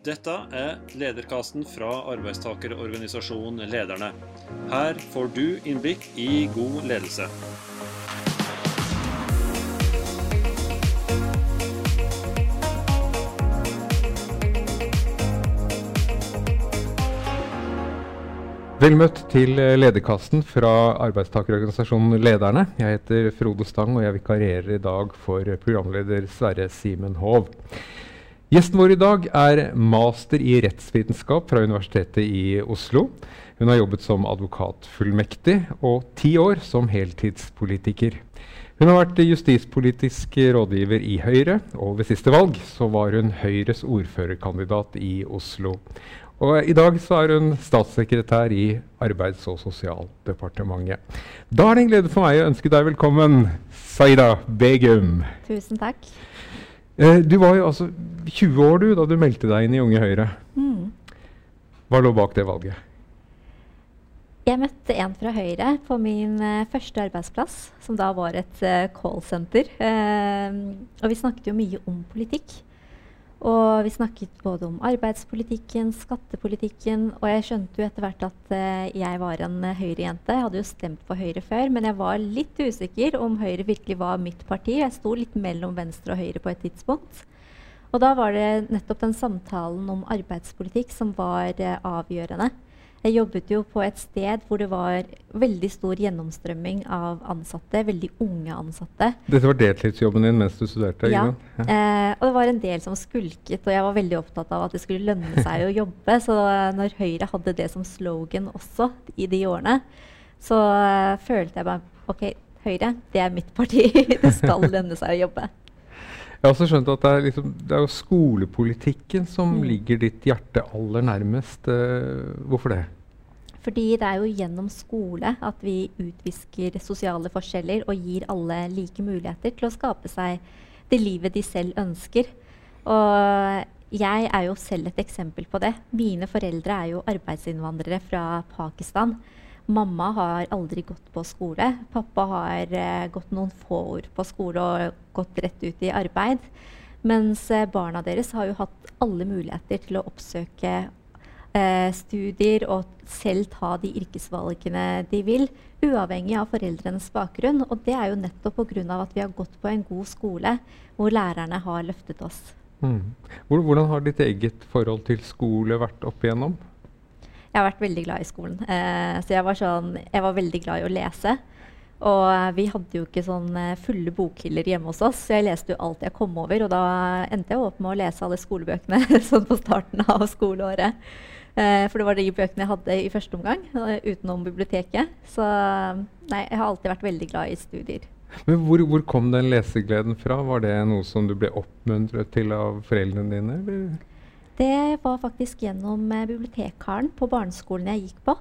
Dette er lederkasten fra arbeidstakerorganisasjonen Lederne. Her får du innblikk i god ledelse. Vel møtt til lederkasten fra arbeidstakerorganisasjonen Lederne. Jeg heter Frode Stang, og jeg vikarierer i dag for programleder Sverre Simen Hov. Gjesten vår i dag er master i rettsvitenskap fra Universitetet i Oslo. Hun har jobbet som advokatfullmektig og ti år som heltidspolitiker. Hun har vært justispolitisk rådgiver i Høyre, og ved siste valg så var hun Høyres ordførerkandidat i Oslo. Og I dag så er hun statssekretær i Arbeids- og sosialdepartementet. Da er det en glede for meg å ønske deg velkommen, Saida Begum. Tusen takk. Eh, du var jo altså 20 år du, da du meldte deg inn i Unge Høyre. Mm. Hva lå bak det valget? Jeg møtte en fra Høyre på min uh, første arbeidsplass, som da var et uh, callsenter. Uh, og vi snakket jo mye om politikk. Og vi snakket både om arbeidspolitikken, skattepolitikken, og jeg skjønte jo etter hvert at uh, jeg var en uh, Høyre-jente. Jeg hadde jo stemt på Høyre før, men jeg var litt usikker om Høyre virkelig var mitt parti. Jeg sto litt mellom Venstre og Høyre på et tidspunkt. Og da var det nettopp den samtalen om arbeidspolitikk som var uh, avgjørende. Jeg jobbet jo på et sted hvor det var veldig stor gjennomstrømming av ansatte. Veldig unge ansatte. Dette var deltidsjobben din mens du studerte? Ja. ja. Eh, og det var en del som skulket, og jeg var veldig opptatt av at det skulle lønne seg å jobbe. Så når Høyre hadde det som slogan også i de årene, så eh, følte jeg bare OK, Høyre, det er mitt parti. det skal lønne seg å jobbe. Jeg har også skjønt at det er, liksom, det er jo skolepolitikken som mm. ligger ditt hjerte aller nærmest. Uh, hvorfor det? Fordi det er jo gjennom skole at vi utvisker sosiale forskjeller og gir alle like muligheter til å skape seg det livet de selv ønsker. Og jeg er jo selv et eksempel på det. Mine foreldre er jo arbeidsinnvandrere fra Pakistan. Mamma har aldri gått på skole. Pappa har eh, gått noen få år på skole og gått rett ut i arbeid. Mens uh, barna deres har jo hatt alle muligheter til å oppsøke eh, studier og selv ta de yrkesvalgene de vil, uavhengig av foreldrenes bakgrunn. Og det er jo nettopp pga. at vi har gått på en god skole hvor lærerne har løftet oss. Mm. Hvordan har ditt eget forhold til skole vært opp igjennom? Jeg har vært veldig glad i skolen. Eh, så jeg var, sånn, jeg var, veldig glad i å lese. Og vi hadde jo ikke sånn eh, fulle bokhyller hjemme hos oss, så jeg leste jo alt jeg kom over. Og da endte jeg opp med å lese alle skolebøkene sånn på starten av skoleåret. Eh, for det var de bøkene jeg hadde i første omgang, eh, utenom biblioteket. Så nei, jeg har alltid vært veldig glad i studier. Men hvor, hvor, kom den lesegleden fra? Var det noe som du ble oppmuntret til av foreldrene dine? Eller? Det var faktisk gjennom eh, bibliotekkaren på barneskolen jeg gikk på.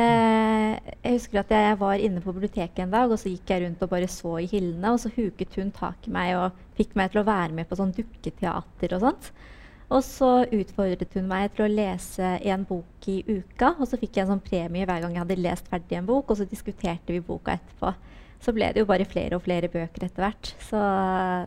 Eh, jeg husker at jeg var inne på biblioteket en dag, og så gikk jeg rundt og bare så i hyllene. Og så huket hun tak i meg og fikk meg til å være med på sånn dukketeater og sånt. Og så utfordret hun meg til å lese en bok i uka. Og så fikk jeg en sånn premie hver gang jeg hadde lest ferdig en bok, og så diskuterte vi boka etterpå. Så ble det jo bare flere og flere bøker etter hvert. Så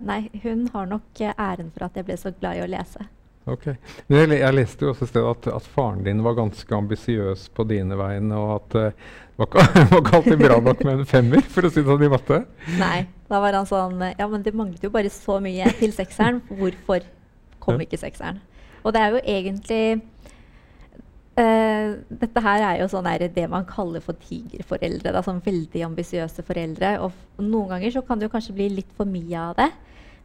nei, hun har nok æren for at jeg ble så glad i å lese. Ok. Jeg, jeg, leste jo også sted at, at, faren din var ganske ambisiøs på dine vegne, og at det uh, var, ikke alltid bra nok med en femmer, for å si det sånn i matte? Nei. Da var han sånn Ja, men det manglet jo bare så mye til sekseren. Hvorfor kom ikke sekseren? Og det er jo egentlig uh, Dette her er jo sånn det man kaller for tigerforeldre. Da, sånn veldig ambisiøse foreldre. Og noen ganger så kan det jo kanskje bli litt for mye av det.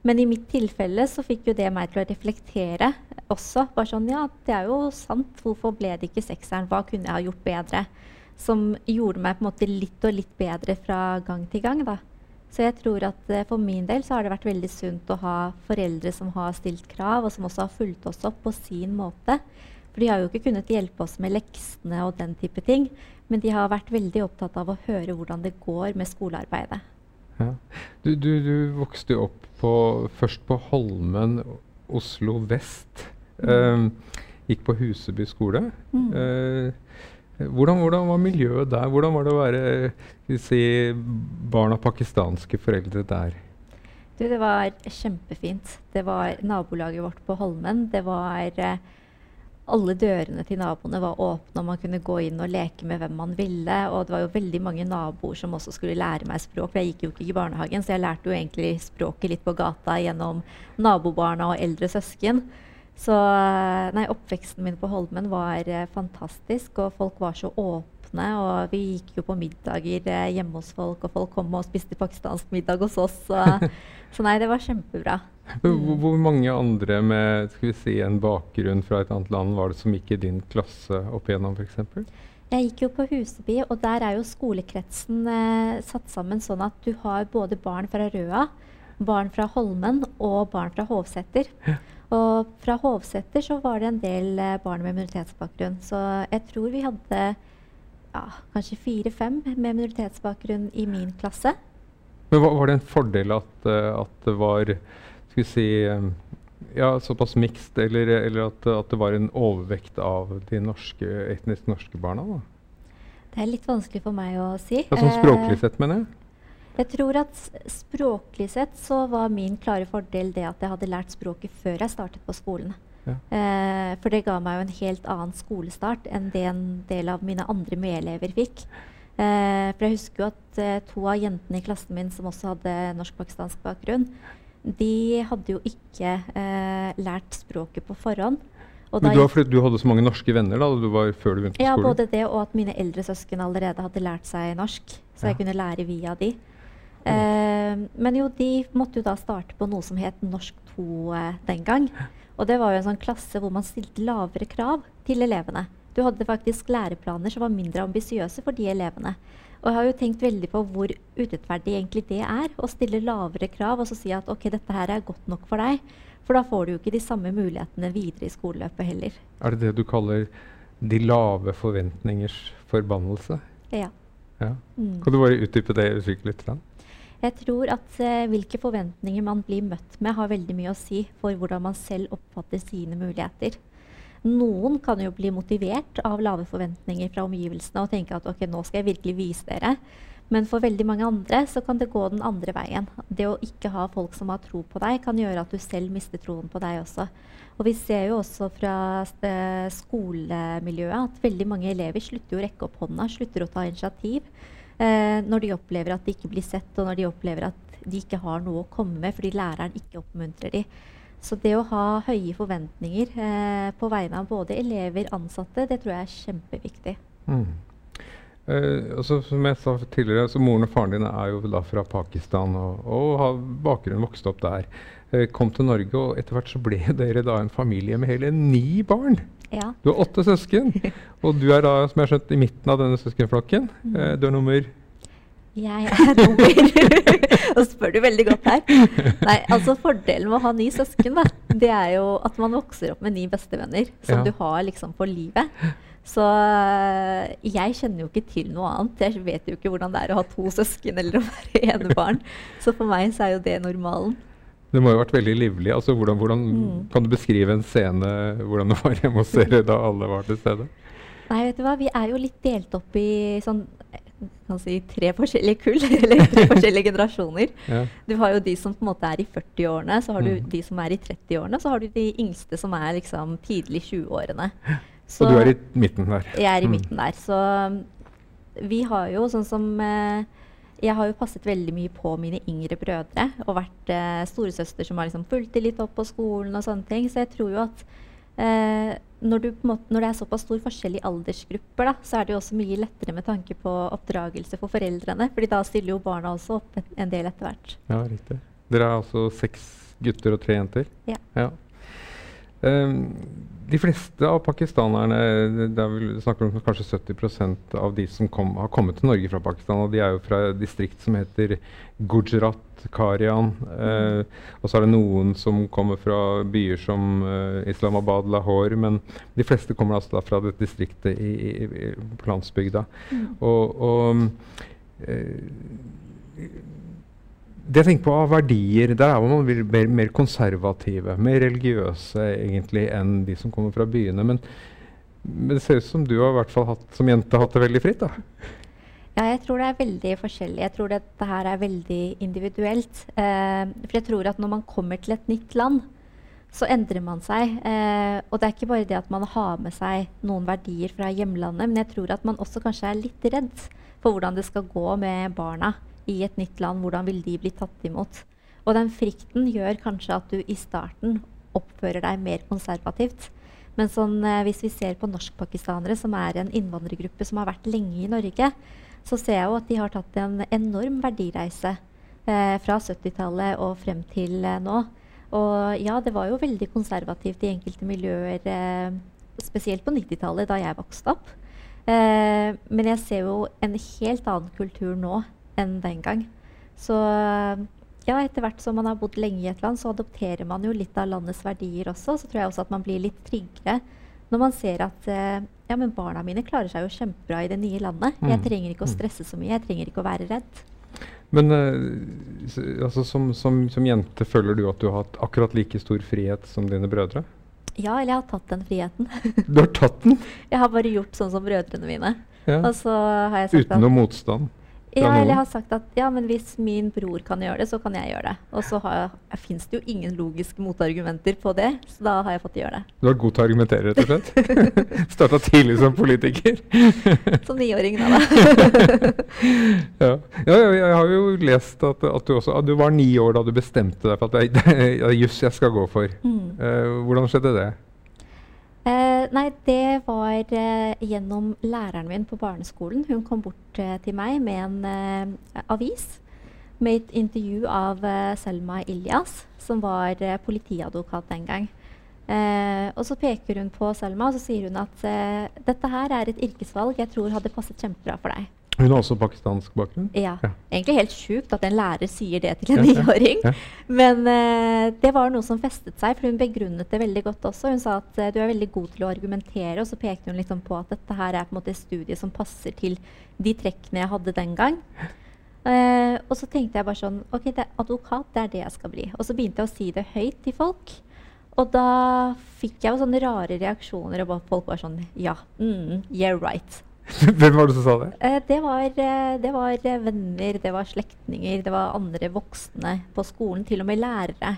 Men i mitt tilfelle så fikk jo det meg til å reflektere også. Bare sånn, ja, det er jo sant. Hvorfor ble det ikke sekseren? Hva kunne jeg ha gjort bedre? Som gjorde meg på en måte litt og litt bedre fra gang til gang. da. Så jeg tror at uh, for min del så har det vært veldig sunt å ha foreldre som har stilt krav, og som også har fulgt oss opp på sin måte. For de har jo ikke kunnet hjelpe oss med leksene og den type ting. Men de har vært veldig opptatt av å høre hvordan det går med skolearbeidet. Ja. Du, du, du, vokste opp på, først på Holmen, Oslo vest. Mm. Uh, gikk på Huseby skole. Mm. Uh, hvordan, hvordan, var miljøet der? Hvordan var det å være si, barn av pakistanske foreldre der? Du, det var kjempefint. Det var nabolaget vårt på Holmen. Det var eh, alle dørene til naboene var åpne, og man kunne gå inn og leke med hvem man ville. Og det var jo veldig mange naboer som også skulle lære meg språk, jeg gikk jo ikke i barnehagen, så jeg lærte jo egentlig språket litt på gata gjennom nabobarna og eldre søsken. Så nei, oppveksten min på Holmen var eh, fantastisk, og folk var så åpne. Og vi gikk jo på middager eh, hjemme hos folk, og folk kom og spiste pakistansk middag hos oss. Så, så nei, det var kjempebra. Hvor, mange andre med skal vi si, en bakgrunn fra et annet land var det som gikk i din klasse opp igjennom f.eks.? Jeg gikk jo på Huseby, og der er jo skolekretsen eh, satt sammen sånn at du har både barn fra Røa, barn fra Holmen og barn fra Hovseter. Ja. Og fra Hovseter så var det en del eh, barn med minoritetsbakgrunn. Så jeg tror vi hadde ja, kanskje fire-fem med minoritetsbakgrunn i min klasse. Men var, var det en fordel at, uh, at det var skal vi si eh, ja, såpass mixed, eller, eller at, at, det var en overvekt av de norske, etnisk norske barna? da? Det er litt vanskelig for meg å si. Ja, sånn språklig sett, mener jeg? Jeg tror at språklig sett så var min klare fordel det at jeg hadde lært språket før jeg startet på skolen. Ja. Eh, for det ga meg jo en helt annen skolestart enn det en del av mine andre medelever fikk. Eh, for jeg husker jo at eh, to av jentene i klassen min som også hadde norsk-pakistansk bakgrunn, de hadde jo ikke eh, lært språket på forhånd. Men du, fordi du hadde så mange norske venner da, du var, før du begynte på ja, skolen? Ja, både det og at mine eldre søsken allerede hadde lært seg norsk. Så ja. jeg kunne lære via de. Eh, men jo, de måtte jo da starte på noe som het Norsk 2 eh, den gang. Og det var jo en sånn klasse hvor man stilte lavere krav til elevene. Du hadde faktisk læreplaner som var mindre ambisiøse for de elevene. Og jeg har jo tenkt veldig på hvor urettferdig egentlig det er å stille lavere krav og så si at ok, dette her er godt nok for deg. For da får du jo ikke de samme mulighetene videre i skoleløpet heller. Er det det du kaller de lave forventningers forbannelse? Ja. ja. Mm. Kan du bare utdype det uttrykket litt? Da? Jeg tror at eh, hvilke forventninger man blir møtt med, har veldig mye å si for hvordan man selv oppfatter sine muligheter. Noen kan jo bli motivert av lave forventninger fra omgivelsene og tenke at ok, nå skal jeg virkelig vise dere. Men for veldig mange andre så kan det gå den andre veien. Det å ikke ha folk som har tro på deg, kan gjøre at du selv mister troen på deg også. Og vi ser jo også fra eh, skolemiljøet at veldig mange elever slutter å rekke opp hånda, slutter å ta initiativ. Eh, når de opplever at de ikke blir sett, og når de opplever at de ikke har noe å komme med fordi læreren ikke oppmuntrer dem. Så det å ha høye forventninger eh, på vegne av både elever og ansatte, det tror jeg er kjempeviktig. Mm. Eh, altså, som jeg sa tidligere, så Moren og faren din er jo da fra Pakistan og, og har bakgrunn vokst opp der. Eh, kom til Norge, og etter hvert så ble dere da en familie med hele ni barn. Ja. Du har åtte søsken, og du er da som jeg har skjønt, i midten av denne søskenflokken. Mm. Eh, du er nummer jeg er nummer Og spør du veldig godt her. Nei, altså Fordelen med å ha ni søsken da, det er jo at man vokser opp med ni bestevenner som ja. du har liksom for livet. Så eh, jeg kjenner jo ikke til noe annet. Jeg vet jo ikke hvordan det er å ha to søsken eller å være enebarn. Så for meg så er jo det normalen. Det må jo ha vært veldig livlig. Altså, hvordan, hvordan mm. Kan du beskrive en scene hvordan det var hjemme hos dere da alle var til stede? Nei, vet du hva, Vi er jo litt delt opp i sånn kan si, tre forskjellige kull, eller tre forskjellige generasjoner. Ja. Du har jo de som på en måte er i 40-årene, så har du mm. de som er i 30-årene, så har du de yngste som er liksom tidlig 20-årene. Og du er i midten der? Jeg er i mm. midten der. Så vi har jo sånn som eh, Jeg har jo passet veldig mye på mine yngre brødre og vært eh, storesøster som har liksom fulgt dem litt opp på skolen og sånne ting. Så jeg tror jo at eh, når, måte, når, det er såpass stor forskjell i aldersgrupper, da, så er det jo også mye lettere med tanke på oppdragelse for foreldrene. fordi da stiller jo barna også opp en del etter hvert. Ja, riktig. Dere er altså seks gutter og tre jenter? Ja. ja. Um, de fleste av pakistanerne det er vel, snakker om kanskje 70% av de som kom, har kommet til Norge fra Pakistan. og De er jo fra et distrikt som heter Gujarat, Karian. Eh, og så er det noen som kommer fra byer som eh, Islamabad, Lahore. Men de fleste kommer altså da fra det distriktet i, i, i, på landsbygda. Mm. Og, og eh, det jeg tenker på av verdier, der er man mer, mer, konservative, mer religiøse egentlig enn de som kommer fra byene. Men, men, det ser ut som du har i hvert fall hatt, som jente hatt det veldig fritt? da. Ja, jeg tror det er veldig forskjellig. Jeg tror dette her er veldig individuelt. Eh, for jeg tror at når man kommer til et nytt land, så endrer man seg. Eh, og det er ikke bare det at man har med seg noen verdier fra hjemlandet, men jeg tror at man også kanskje er litt redd for hvordan det skal gå med barna i et nytt land. Hvordan vil de bli tatt imot? Og den frykten gjør kanskje at du i starten oppfører deg mer konservativt. Men sånn, eh, hvis vi ser på norskpakistanere, som er en innvandrergruppe som har vært lenge i Norge, så ser jeg jo at de har tatt en enorm verdireise eh, fra 70-tallet og frem til eh, nå. Og ja, det var jo veldig konservativt i enkelte miljøer, eh, spesielt på 90-tallet, da jeg vokste opp. Eh, men jeg ser jo en helt annen kultur nå enn den gang. Så ja, etter hvert som man har bodd lenge i et land, så adopterer man jo litt av landets verdier også. Så tror jeg også at man blir litt tryggere når man ser at eh, ja, men barna mine klarer seg jo kjempebra i det nye landet. Mm. Jeg trenger ikke å mm. stresse så mye. Jeg trenger ikke å være redd. Men uh, altså, som, som, som, jente føler du at du har hatt akkurat like stor frihet som dine brødre? Ja, eller jeg har tatt den friheten. du har tatt den? Jeg har bare gjort sånn som brødrene mine. Ja. Uten noe motstand? Ja, eller jeg har sagt at ja, men hvis min bror kan gjøre det, så kan jeg gjøre det. Og så fins det jo ingen logiske motargumenter på det, så da har jeg fått gjøre det. Du er god til å argumentere, rett og slett? Starta tidlig som politiker? som niåring, da. ja. ja. jeg har jo lest at, at, du også at Du var ni år da du bestemte deg for at det er juss jeg skal gå for. Mm. Uh, hvordan skjedde det? Eh, nei, det var eh, gjennom læreren min på barneskolen. Hun kom bort eh, til meg med en eh, avis med et intervju av eh, Selma Ilyas, som var eh, politiadvokat den gang. og så peker hun på Selma og så sier hun at dette her er et yrkesvalg jeg tror hadde passet kjempebra for deg. Hun har også pakistansk bakgrunn? Ja. ja. Egentlig helt sjukt at en lærer sier det til en niåring. Ja, ja, Men uh, det var noe som festet seg, for hun begrunnet det veldig godt også. Hun sa at uh, du er veldig god til å argumentere, og så pekte hun liksom på at dette her er på en måte et studie som passer til de trekkene jeg hadde den gang. Uh, og så tenkte jeg bare sånn OK, det advokat, det er det jeg skal bli. Og så begynte jeg å si det høyt til folk. Og da fikk jeg jo sånne rare reaksjoner, og folk var sånn Ja, mm, yeah right. Hvem var det som sa det? Eh, det, var, eh, det var, eh, venner, det var slektninger, det var andre voksne på skolen. Til og med lærere.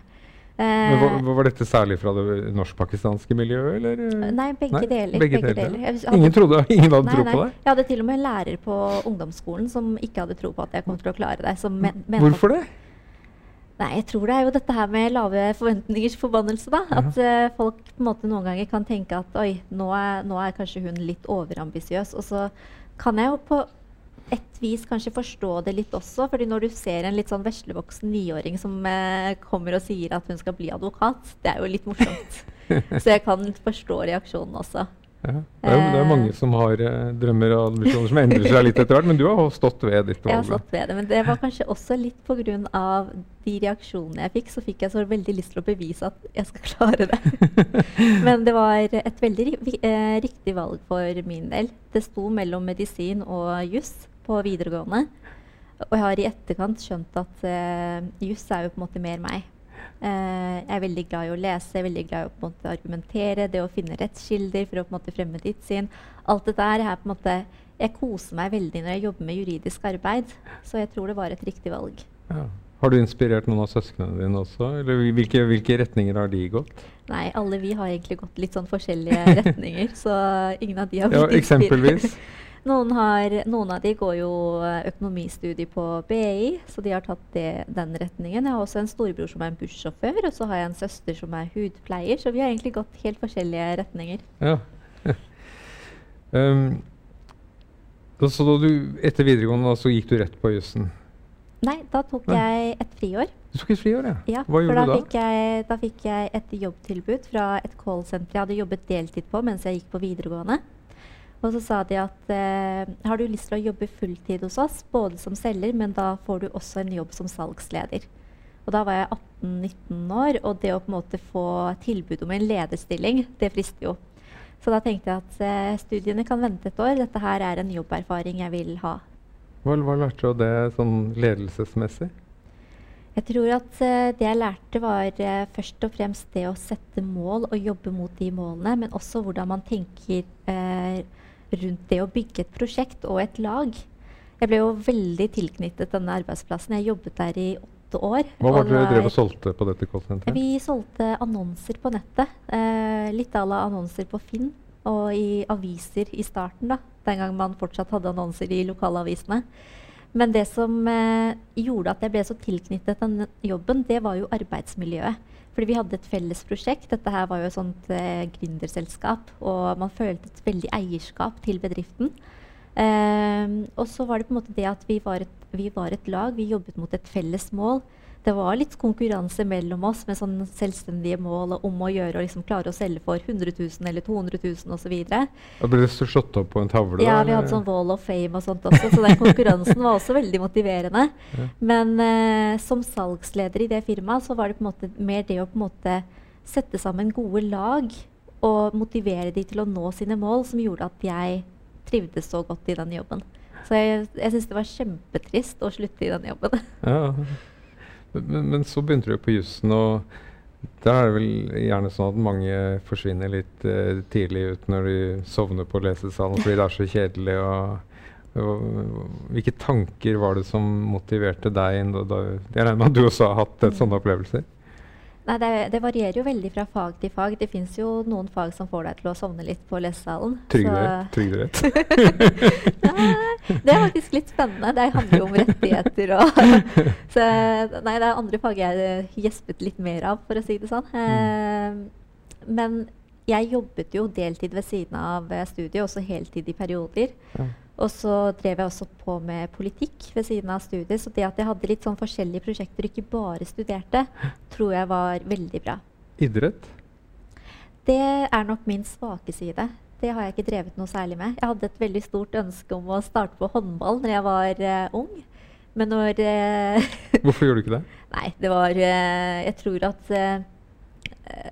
Men var, var, dette særlig fra det norsk-pakistanske miljøet? Eller? Nei, begge nei? deler. Begge begge deler. Hadde, ingen, trodde, ingen hadde nei, tro på det? Jeg hadde til og med en lærer på ungdomsskolen som ikke hadde tro på at jeg kom til å klare det. Hvorfor det? Nei, jeg tror det er jo dette her med lave forventningers forbannelse. da. At uh, folk på en måte noen ganger kan tenke at oi, nå er, nå er kanskje hun litt overambisiøs. Og så kan jeg jo på et vis kanskje forstå det litt også. fordi når du ser en litt sånn veslevoksen niåring som uh, kommer og sier at hun skal bli advokat, det er jo litt morsomt. så jeg kan forstå reaksjonen også. Ja. Det, er, det, er, mange som har eh, drømmer og ambisjoner som endrer seg litt etter hvert, men du har stått ved ditt valg? Jeg har stått ved det, men det var kanskje også litt pga. de reaksjonene jeg fikk, så fikk jeg så veldig lyst til å bevise at jeg skal klare det. men det var et veldig eh, riktig valg for min del. Det sto mellom medisin og juss på videregående. Og jeg har i etterkant skjønt at uh, juss er jo på en måte mer meg. Uh, jeg er veldig glad i å lese, veldig glad i å på en måte argumentere, det å finne rettskilder for å på en måte fremme ditt syn. Alt dette er på en måte Jeg koser meg veldig når jeg jobber med juridisk arbeid, så jeg tror det var et riktig valg. Ja. Har du inspirert noen av søsknene dine også? Eller hvilke, hvilke, retninger har de gått? Nei, alle vi har egentlig gått litt sånn forskjellige retninger, så ingen av de har blitt ja, eksempelvis. Noen, har, noen, av de går jo økonomistudie økonomistudier på BI, så de har tatt det, den retningen. Jeg har også en storebror som er en bussjåfør, og så har jeg en søster som er hudpleier. Så vi har egentlig gått helt forskjellige retninger. Ja. um, så da du, etter videregående så gikk du rett på jussen? Nei, da tok Nei. jeg et friår. Du tok et friår, ja. ja Hva gjorde da du da? Fikk jeg, da fikk jeg et jobbtilbud fra et callsenter jeg hadde jobbet deltid på mens jeg gikk på videregående. Og så sa de at eh, har du lyst til å jobbe fulltid hos oss, både som selger, men da får du også en jobb som salgsleder. Og da var jeg 18-19 år, og det å på en måte få tilbud om en lederstilling, det frister jo. Så da tenkte jeg at eh, studiene kan vente et år. Dette her er en jobberfaring jeg vil ha. Hva, hva lærte du av det sånn ledelsesmessig? Jeg tror at uh, det jeg lærte, var uh, først og fremst det å sette mål og jobbe mot de målene, men også hvordan man tenker uh, rundt det å bygge et prosjekt og et lag. Jeg ble jo veldig tilknyttet denne arbeidsplassen. Jeg jobbet der i åtte år. Hva var det dere drev og solgte på dette callsenteret? Vi solgte annonser på nettet. Eh, litt à la annonser på Finn og i aviser i starten, da. Den gang man fortsatt hadde annonser i lokalavisene. Men det som eh, gjorde at jeg ble så tilknyttet den jobben, det var jo arbeidsmiljøet. Fordi vi hadde et felles prosjekt. Dette her var jo et sånt eh, gründerselskap. Og man følte et veldig eierskap til bedriften. Eh, og så var det på en måte det at vi var, et, vi var et lag. Vi jobbet mot et felles mål. Det var litt konkurranse mellom oss med sånn selvstendige mål om å gjøre og liksom klare å selge for 100 000 eller 200 000 osv. Da ble det slått opp på en tavle? Ja, vi hadde sånn Wall of Fame og sånt også, så den konkurransen var også veldig motiverende. Ja. Men eh, som salgsleder i det firmaet så var det på en måte mer det å på en måte sette sammen gode lag og motivere de til å nå sine mål, som gjorde at jeg trivdes så godt i den jobben. Så jeg, jeg syns det var kjempetrist å slutte i den jobben. Ja. Men, men- så begynte du på jussen, og da er det vel gjerne sånn at mange forsvinner litt eh, tidlig ut når de sovner på lesesalen fordi det er så kjedelig. Og, og, hvilke tanker var det som motiverte deg? Da, da, jeg regner med at du også har hatt et sånne opplevelser? Nei, det, det varierer jo veldig fra fag til fag. Det fins jo noen fag som får deg til å sovne litt på lesesalen. Trygderett? Det er faktisk litt spennende. Det handler jo om rettigheter og Så nei, det er andre fag jeg gjespet litt mer av, for å si det sånn. Eh, men jeg jobbet jo deltid ved siden av eh, studiet, også heltid i perioder. Ja. Og så drev jeg også på med politikk ved siden av studiet. Så det at jeg hadde litt sånn forskjellige prosjekter og ikke bare studerte, tror jeg var veldig bra. Idrett? Det er nok min svake side. Det har jeg ikke drevet noe særlig med. Jeg hadde et veldig stort ønske om å starte på håndball når jeg var uh, ung. Men når uh, Hvorfor gjorde du ikke det? Nei, det var uh, Jeg tror at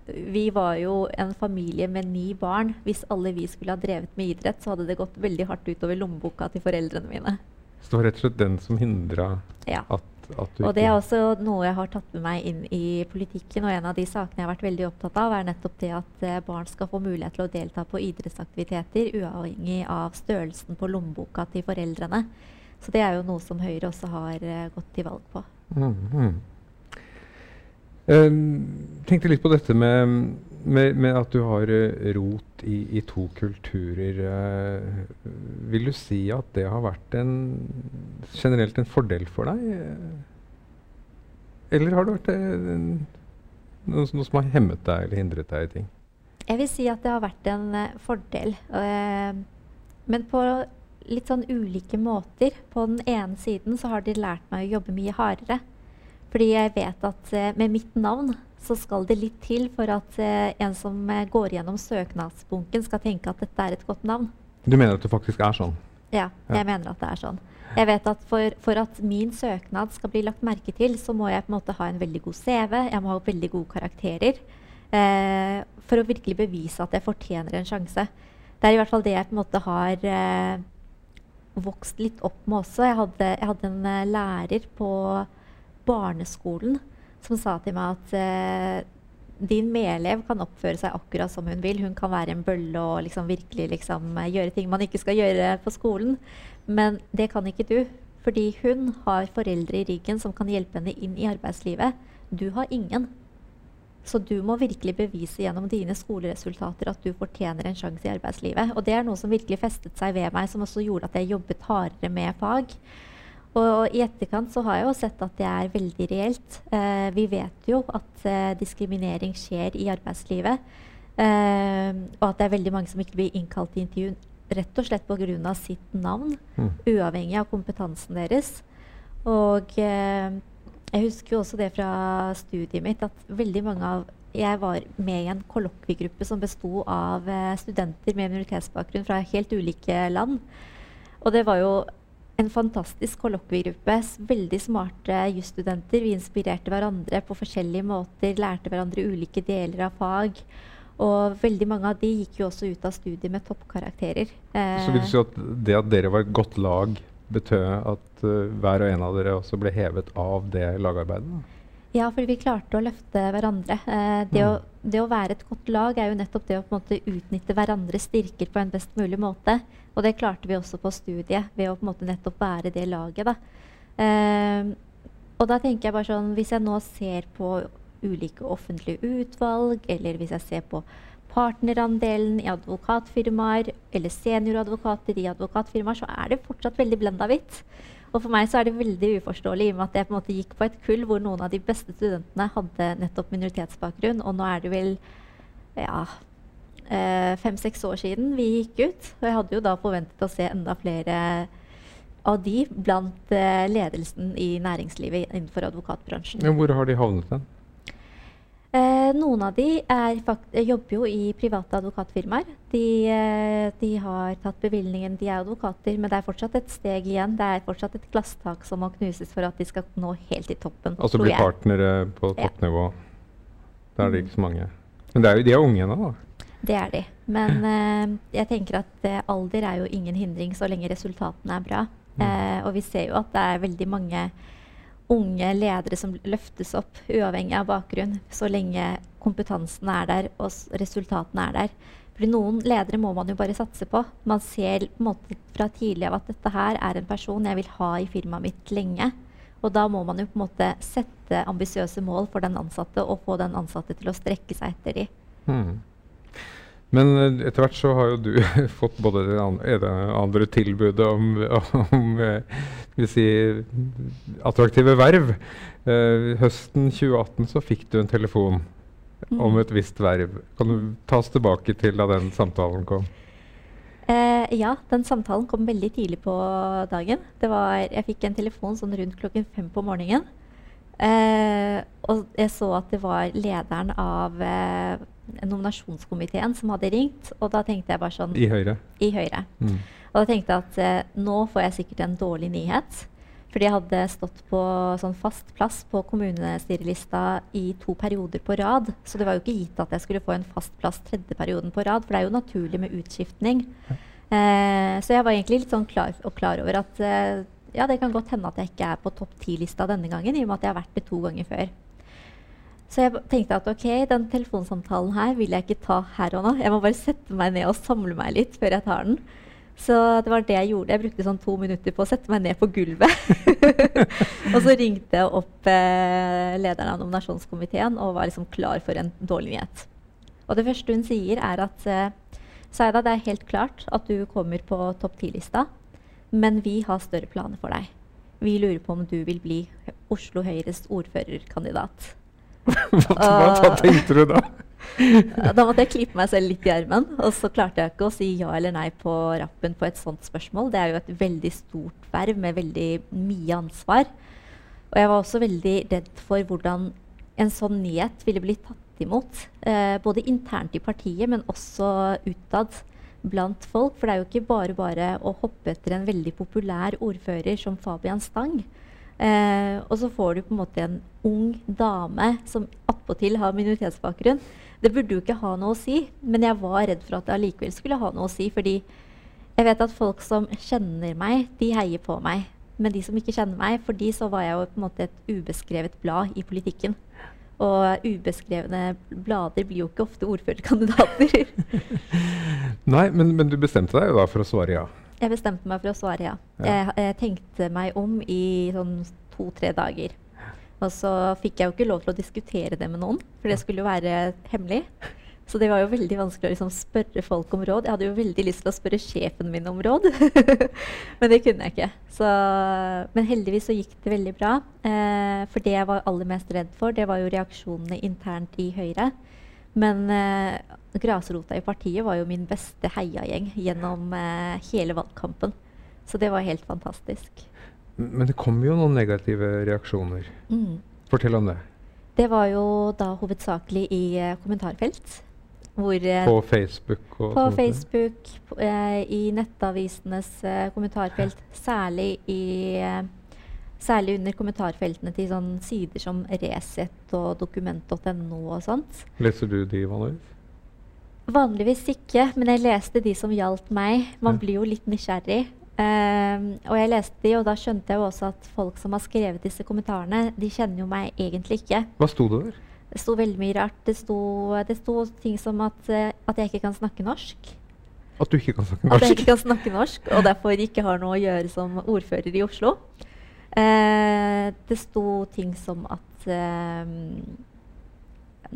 vi var jo en familie med ni barn. Hvis alle vi skulle ha drevet med idrett, så hadde det gått veldig hardt utover lommeboka til foreldrene mine. Så det var rett og slett den som hindra Ja. at, at du Og det er også noe jeg har tatt med meg inn i politikken. Og en av de sakene jeg har vært veldig opptatt av, er nettopp det at eh, barn skal få mulighet til å delta på idrettsaktiviteter uavhengig av størrelsen på lommeboka til foreldrene. Så det er jo noe som Høyre også har eh, gått til valg på. Mhm. Eh, tenkte litt på dette med, med, med at du har eh, rot i, i to kulturer. eh, vil du si at det har vært en, generelt en fordel for deg? Eller har det vært eh, en, noe, noe som har hemmet deg eller hindret deg i ting? Jeg vil si at det har vært en uh, fordel. Uh, men på litt sånn ulike måter. På den ene siden så har de lært meg å jobbe mye hardere. Fordi jeg vet at eh, med mitt navn så skal det litt til for at eh, en som eh, går gjennom søknadsbunken, skal tenke at dette er et godt navn. Du mener at det faktisk er sånn? Ja, Ja. jeg mener at det er sånn. Jeg vet at for, for at min søknad skal bli lagt merke til, så må jeg på en måte ha en veldig god CV, jeg må ha veldig gode karakterer. Eh, for å virkelig bevise at jeg fortjener en sjanse. Det er i hvert fall det jeg på en måte har eh, vokst litt opp med også. Jeg hadde, jeg hadde en lærer på barneskolen som sa til meg at eh, din medelev kan oppføre seg akkurat som hun vil. Hun kan være en bølle og liksom virkelig liksom, eh, gjøre ting man ikke skal gjøre på skolen. Men det kan ikke du. Fordi hun har foreldre i ryggen som kan hjelpe henne inn i arbeidslivet. Du har ingen. Så du må virkelig bevise gjennom dine skoleresultater at du fortjener en sjanse i arbeidslivet. Og det er noe som virkelig festet seg ved meg, som også gjorde at jeg jobbet hardere med fag. Og i etterkant så har jeg jo sett at det er veldig reelt. Eh, vi vet jo at eh, diskriminering skjer i arbeidslivet. Eh, og at det er veldig mange som ikke blir innkalt til intervju rett og slett pga. sitt navn, Mm. uavhengig av kompetansen deres. Og eh, jeg husker jo også det fra studiet mitt at veldig mange av Jeg var med i en kollokviegruppe som besto av eh, studenter med minoritetsbakgrunn fra helt ulike land. Og det var jo en fantastisk kollokviegruppe. Veldig smarte jusstudenter. Vi inspirerte hverandre på forskjellige måter, lærte hverandre ulike deler av fag. Og veldig mange av de gikk jo også ut av studiet med toppkarakterer. Så vil du Eh, si at det at dere var et godt lag, betød at uh, hver og en av dere også ble hevet av det lagarbeidet? Ja, for vi klarte å løfte hverandre. Eh, det, mm. å, det, å, være et godt lag er jo nettopp det å på en måte utnytte hverandres styrker på en best mulig måte. Og det klarte vi også på studiet, ved å på en måte nettopp være det laget. Da. Eh, og da tenker jeg bare sånn Hvis jeg nå ser på ulike offentlige utvalg, eller hvis jeg ser på partnerandelen i advokatfirmaer eller senioradvokater i advokatfirmaer, så er det fortsatt veldig blenda hvitt. Og for meg så er det veldig uforståelig i og med at jeg på en måte gikk på et kull hvor noen av de beste studentene hadde nettopp minoritetsbakgrunn, og nå er det vel ja, fem-seks år siden vi gikk ut. Og jeg hadde jo da forventet å se enda flere av de blant eh, ledelsen i næringslivet innenfor advokatbransjen. Ja, hvor har de havnet hen? Eh, noen av de jobber jo i private advokatfirmaer. De, eh, de, har tatt bevilgningen, de er advokater, men det er fortsatt et steg igjen. Det er fortsatt et glasstak som må knuses for at de skal nå helt i toppen. Altså bli partnere på toppnivå. Ja. Da er det ikke så mange. Men er jo, de er unge ennå, da? Det er de. Men eh, jeg tenker at eh, alder er jo ingen hindring så lenge resultatene er bra. Mm. Eh, og vi ser jo at det er veldig mange unge ledere som løftes opp, uavhengig av bakgrunn, så lenge kompetansen er der og resultatene er der. Fordi noen ledere må man jo bare satse på. Man ser på en måte fra tidlig av at dette her er en person jeg vil ha i firmaet mitt lenge. Og da må man jo på en måte sette ambisiøse mål for den ansatte og få den ansatte til å strekke seg etter de. Hmm. Men eh, etter hvert så har jo du fått både det andre tilbudet om, om eh, si, attraktive verv. Uh, høsten 2018 så fikk du en telefon mm. om et visst verv. Kan du ta oss tilbake til da den samtalen kom? Uh, ja, den samtalen kom veldig tidlig på dagen. Var, jeg fikk en telefon sånn rundt klokken fem på morgenen. Uh, og jeg så at det var lederen av nominasjonskomiteen som hadde ringt. Og da tenkte jeg bare sånn I Høyre? I Høyre. Mm. Og da tenkte jeg at eh, nå får jeg sikkert en dårlig nyhet. Fordi jeg hadde stått på sånn fast plass på kommunestyrelista i to perioder på rad. Så det var jo ikke gitt at jeg skulle få en fast plass tredje perioden på rad. For det er jo naturlig med utskiftning. Eh, så jeg var egentlig litt sånn klar, og klar over at eh, ja, det kan godt hende at jeg ikke er på topp ti-lista denne gangen, i og med at jeg har vært det to ganger før. Så jeg tenkte at ok, den telefonsamtalen her vil jeg ikke ta her og nå. Jeg må bare sette meg ned og samle meg litt før jeg tar den. Så det var det jeg gjorde. Jeg brukte sånn to minutter på å sette meg ned på gulvet. og så ringte jeg opp eh, lederen av nominasjonskomiteen og var liksom klar for en dårlig nyhet. Og det første hun sier, er at eh, Saida, det er helt klart at du kommer på topp ti-lista, men vi har større planer for deg. Vi lurer på om du vil bli Oslo Høyres ordførerkandidat. Hva, hva tenkte du da? da måtte jeg klype meg selv litt i armen. Og så klarte jeg ikke å si ja eller nei på rappen på et sånt spørsmål. Det er jo et veldig stort verv med veldig mye ansvar. Og jeg var også veldig redd for hvordan en sånn nyhet ville bli tatt imot. Eh, både internt i partiet, men også utad blant folk. For det er jo ikke bare bare å hoppe etter en veldig populær ordfører som Fabian Stang. Eh, og så får du på en måte en ung dame som attpåtil har minoritetsbakgrunn. Det burde jo ikke ha noe å si, men jeg var redd for at det allikevel skulle ha noe å si. Fordi jeg vet at folk som kjenner meg, de heier på meg. Men de som ikke kjenner meg, for de så var jeg jo på en måte et ubeskrevet blad i politikken. Og ubeskrevne blader blir jo ikke ofte ordførerkandidater. Nei, men, men, du bestemte deg jo da for å svare ja? Jeg bestemte meg for å svare ja. ja. Jeg, jeg, tenkte meg om i sånn to-tre dager. Og så fikk jeg jo ikke lov til å diskutere det med noen, for det skulle jo være hemmelig. Så det var jo veldig vanskelig å liksom spørre folk om råd. Jeg hadde jo veldig lyst til å spørre sjefen min om råd, men det kunne jeg ikke. Så, men heldigvis så gikk det veldig bra. Eh, for det jeg var aller mest redd for, det var jo reaksjonene internt i Høyre. Men eh, grasrota i partiet var jo min beste heiagjeng gjennom eh, hele valgkampen. Så det var helt fantastisk. Men det kom jo noen negative reaksjoner. Mm. Fortell om det. Det var jo da hovedsakelig i eh, kommentarfelt. Hvor, eh, på Facebook? på Facebook, eh, i nettavisenes eh, kommentarfelt. Særlig i Særlig under kommentarfeltene til sånn sider som Resett og dokument.no og sånt. Leser du de vanligvis? Vanligvis ikke, men jeg leste de som gjaldt meg. Man blir jo litt nysgjerrig. Um, og jeg leste de, og da skjønte jeg jo også at folk som har skrevet disse kommentarene, de kjenner jo meg egentlig ikke. Hva sto det over? Det sto veldig mye rart. Det sto, det sto ting som at, eh, at jeg ikke kan snakke norsk. At du ikke kan snakke norsk? At jeg ikke kan snakke norsk, og derfor ikke har noe å gjøre som ordfører i Oslo. Uh, det sto ting som at eh,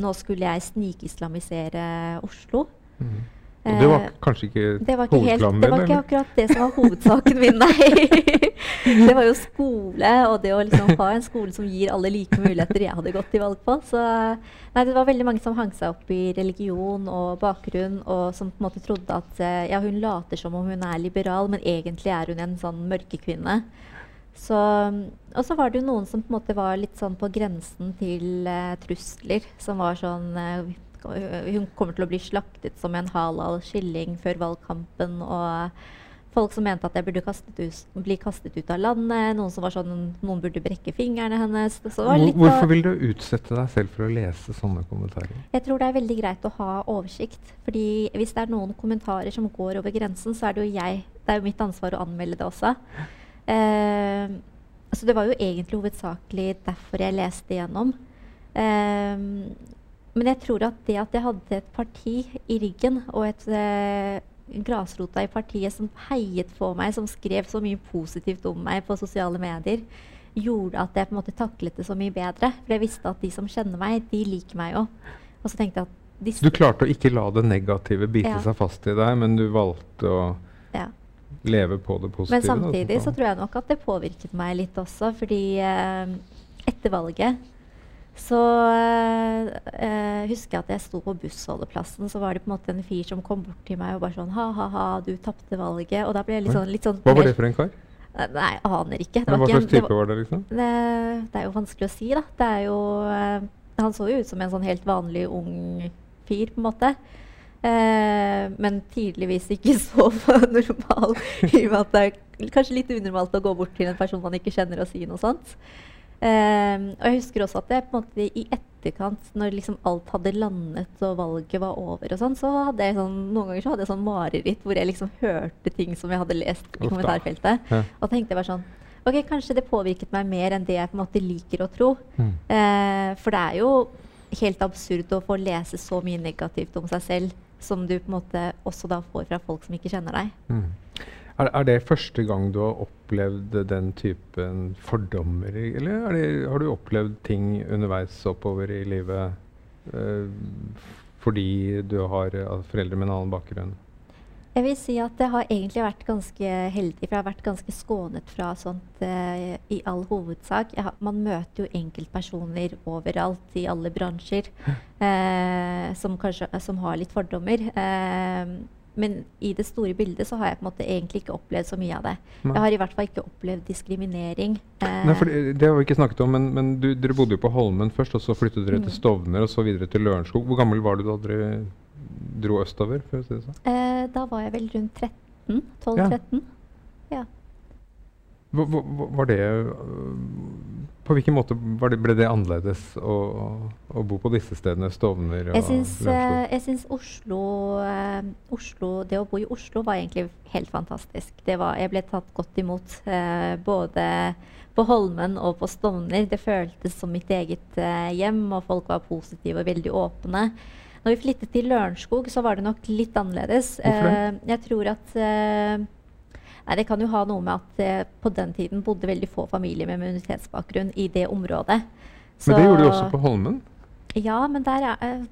nå skulle jeg snikislamisere Oslo. Mm. Det var Eh, kanskje ikke det var ikke, helt, det var ikke akkurat det som var hovedsaken min, nei. det var jo skole, og det å liksom ha en skole som gir alle like muligheter jeg hadde gått til valg på. Så nei, det var veldig mange som hang seg opp i religion og bakgrunn, og som på en måte trodde at eh, ja, hun later som om hun er liberal, men egentlig er hun en sånn mørkekvinne. Så, og så var det jo noen som på en måte var litt sånn på grensen til uh, trusler, som var sånn uh, hun kommer til å bli slaktet som en halal kylling før valgkampen. Og folk som mente at jeg burde kastet ut, bli kastet ut av landet. Noen som var sånn noen burde brekke fingrene hennes. Så var litt hvorfor vil du utsette deg selv for å lese sånne kommentarer? jeg tror det er veldig greit å ha oversikt. fordi hvis det er noen kommentarer som går over grensen, så er det jo jeg Det er jo mitt ansvar å anmelde det også. Eh, så det var jo egentlig hovedsakelig derfor jeg leste igjennom. Eh, men jeg tror at det at jeg hadde et parti i ryggen, og et eh, grasrota i partiet som heiet på meg, som skrev så mye positivt om meg på sosiale medier, gjorde at jeg på en måte taklet det så mye bedre. For jeg visste at de som kjenner meg, de liker meg jo. Og så tenkte jeg at disse Du klarte å ikke la det negative bite Ja. seg fast i deg, men du valgte å. Leve på det positive. Men da, samtidig så sånn. tror jeg nok at det påvirket meg litt også, fordi eh, etter valget så eh, eh, husker jeg at jeg sto på bussholdeplassen, så var det på en måte en fyr som kom bort til meg og bare sånn Ha-ha-ha, du tapte valget. Og da ble jeg litt sånn, litt sånn Hva var det for en kar? Eh, Nei, jeg aner ikke. Men hva slags det type var- var det, liksom? det, det er jo vanskelig å si, da. Det er jo eh, Han så jo ut som en sånn helt vanlig ung fyr, på en måte. Eh, men tydeligvis ikke så normal, i og med at det er kanskje litt unormalt å gå bort til en person man ikke kjenner og si noe sånt. Eh, og jeg husker også at jeg på en måte i etterkant, når liksom alt hadde landet og valget var over, og sånn, så hadde jeg sånn, noen ganger så hadde jeg sånn mareritt hvor jeg liksom hørte ting som jeg hadde lest i kommentarfeltet. Ja. Og tenkte jeg bare sånn Ok, kanskje det påvirket meg mer enn det jeg på en måte liker å tro. Mm. Eh, for det er jo helt absurd å få lese så mye negativt om seg selv som du på en måte også da får fra folk som ikke kjenner deg. Mm. Er, er det første gang du har opplevd den typen fordommer, eller er det, har du opplevd ting underveis oppover i livet eh, fordi du har eh, foreldre med en annen bakgrunn? Jeg vil si at jeg har egentlig vært ganske heldig, for jeg har vært ganske skånet fra sånt eh, i all hovedsak. Har, man møter jo enkeltpersoner overalt i alle bransjer eh, som kanskje som har litt fordommer. Eh, men i det store bildet så har jeg på en måte egentlig ikke opplevd så mye av det. Nei. Jeg har i hvert fall ikke opplevd diskriminering. Eh, Nei, for det, det har vi ikke snakket om, men, men du, dere bodde jo på Holmen først, og så flyttet dere til Mm. Stovner, og så videre til Lørenskog. Hvor gammel var du da dere dro østover? si sånn? eh, da var jeg vel rundt 13. 12-13. Ja. Hva- Var det øh, På hvilken måte var det, ble det annerledes å, å bo på disse stedene, Stovner og Jeg syns, eh, Lørenskog? jeg syns Oslo, eh, Oslo Det å bo i Oslo var egentlig helt fantastisk. Det var, jeg ble tatt godt imot. eh, både på Holmen og på Stovner. Det føltes som mitt eget eh, hjem, og folk var positive og veldig åpne. Når vi flyttet til Lørenskog, så var det nok litt annerledes. Hvorfor det? Eh, jeg tror at Nei, Det kan jo ha noe med at eh, på den tiden bodde veldig få familier med minoritetsbakgrunn i det området. Men det gjorde du også på Holmen. Ja, men der er eh,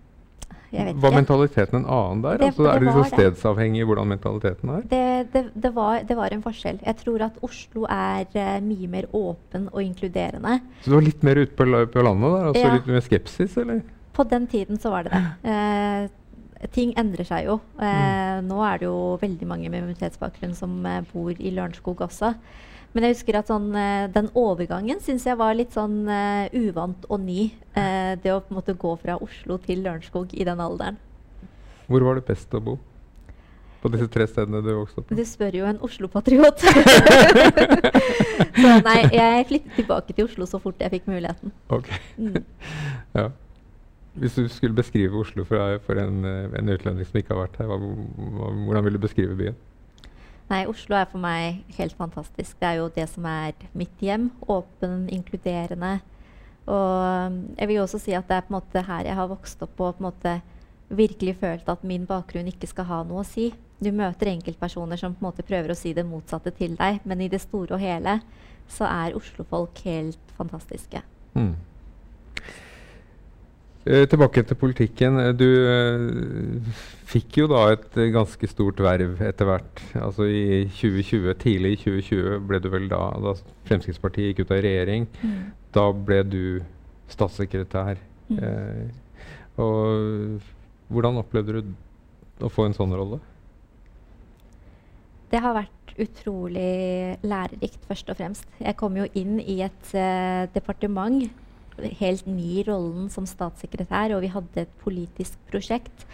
Var mentaliteten en annen der? Det- altså, er det det liksom stedsavhengig hvordan mentaliteten er? Det, det, det, var, det var en forskjell. Jeg tror at Oslo er uh, mye mer åpen og inkluderende. Så du var litt mer ute på, på landet der? Altså Ja. litt mer skepsis, eller? På den tiden så var det det. Eh, ting endrer seg jo. Eh, Nå er det jo veldig mange med immunitetsbakgrunn som eh, bor i Lørenskog også. Men jeg husker at sånn, eh, den overgangen syns jeg var litt sånn uh, uvant og ny. Eh, det å på en måte gå fra Oslo til Lørenskog i den alderen. Hvor var det best å bo? På disse tre stedene du vokste opp? Du spør jo en Oslo-patriot. så nei, jeg flyttet tilbake til Oslo så fort jeg fikk muligheten. Ok. Mm. ja. Hvis du skulle beskrive Oslo for, for en, en utlending som ikke har vært her, hvordan vil du beskrive byen? Nei, Oslo er for meg helt fantastisk. Det er jo det som er mitt hjem. Åpen, inkluderende. Og jeg vil jo også si at det er på en måte her jeg har vokst opp og på en måte virkelig følt at min bakgrunn ikke skal ha noe å si. Du møter enkeltpersoner som på en måte prøver å si det motsatte til deg, men i det store og hele så er Oslo-folk helt fantastiske. Mm. Eh, tilbake til politikken. Eh, du eh, fikk jo da et ganske stort verv etter hvert. Altså i 2020, Tidlig i 2020 ble du vel da, da Fremskrittspartiet gikk ut av regjering. Mm. Da ble du statssekretær. Mm. Eh, og hvordan opplevde du å få en sånn rolle? Det har vært utrolig lærerikt, først og fremst. Jeg kom jo inn i et uh, departement helt ny i rollen som statssekretær, og vi hadde et politisk prosjekt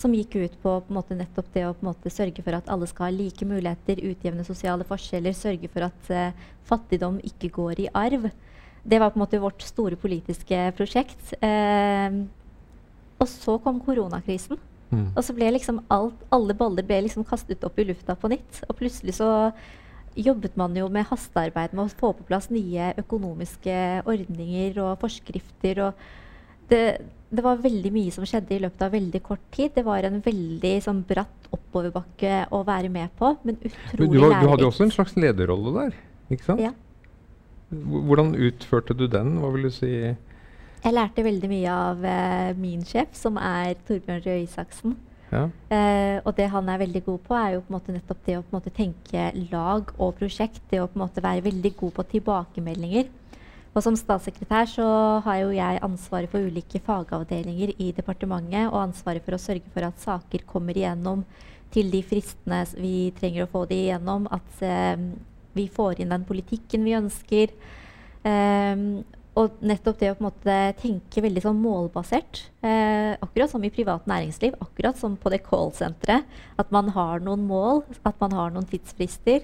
som gikk ut på, på måte, nettopp det å måte, sørge for at alle skal ha like muligheter, utjevne sosiale forskjeller, sørge for at uh, fattigdom ikke går i arv. Det var på en måte vårt store politiske prosjekt. Uh, og så kom koronakrisen. Mm. Og så ble liksom alt, alle baller ble liksom kastet opp i lufta på nytt. Og plutselig så jobbet man jo med hastearbeid med å få på plass nye økonomiske ordninger og forskrifter. og det, det, var veldig mye som skjedde i løpet av veldig kort tid. Det var en veldig sånn, bratt oppoverbakke å være med på, men utrolig men du, var, du hadde jo også en slags lederrolle der, ikke sant? Ja. Hvordan utførte du den? Hva vil du si? Jeg lærte veldig mye av eh, min sjef, som er Torbjørn Røe Isaksen. Uh, og det han er veldig god på, er jo på en måte nettopp det å på en måte tenke lag og prosjekt. Det å på en måte være veldig god på tilbakemeldinger. Og som statssekretær så har jo jeg ansvaret for ulike fagavdelinger i departementet, og ansvaret for å sørge for at saker kommer igjennom til de fristene vi trenger å få de igjennom. At eh, vi får inn den politikken vi ønsker. Um, og nettopp det å på en måte tenke veldig sånn målbasert, eh, akkurat som i privat næringsliv, akkurat som på det callsenteret, at man har noen mål, at man har noen tidsfrister.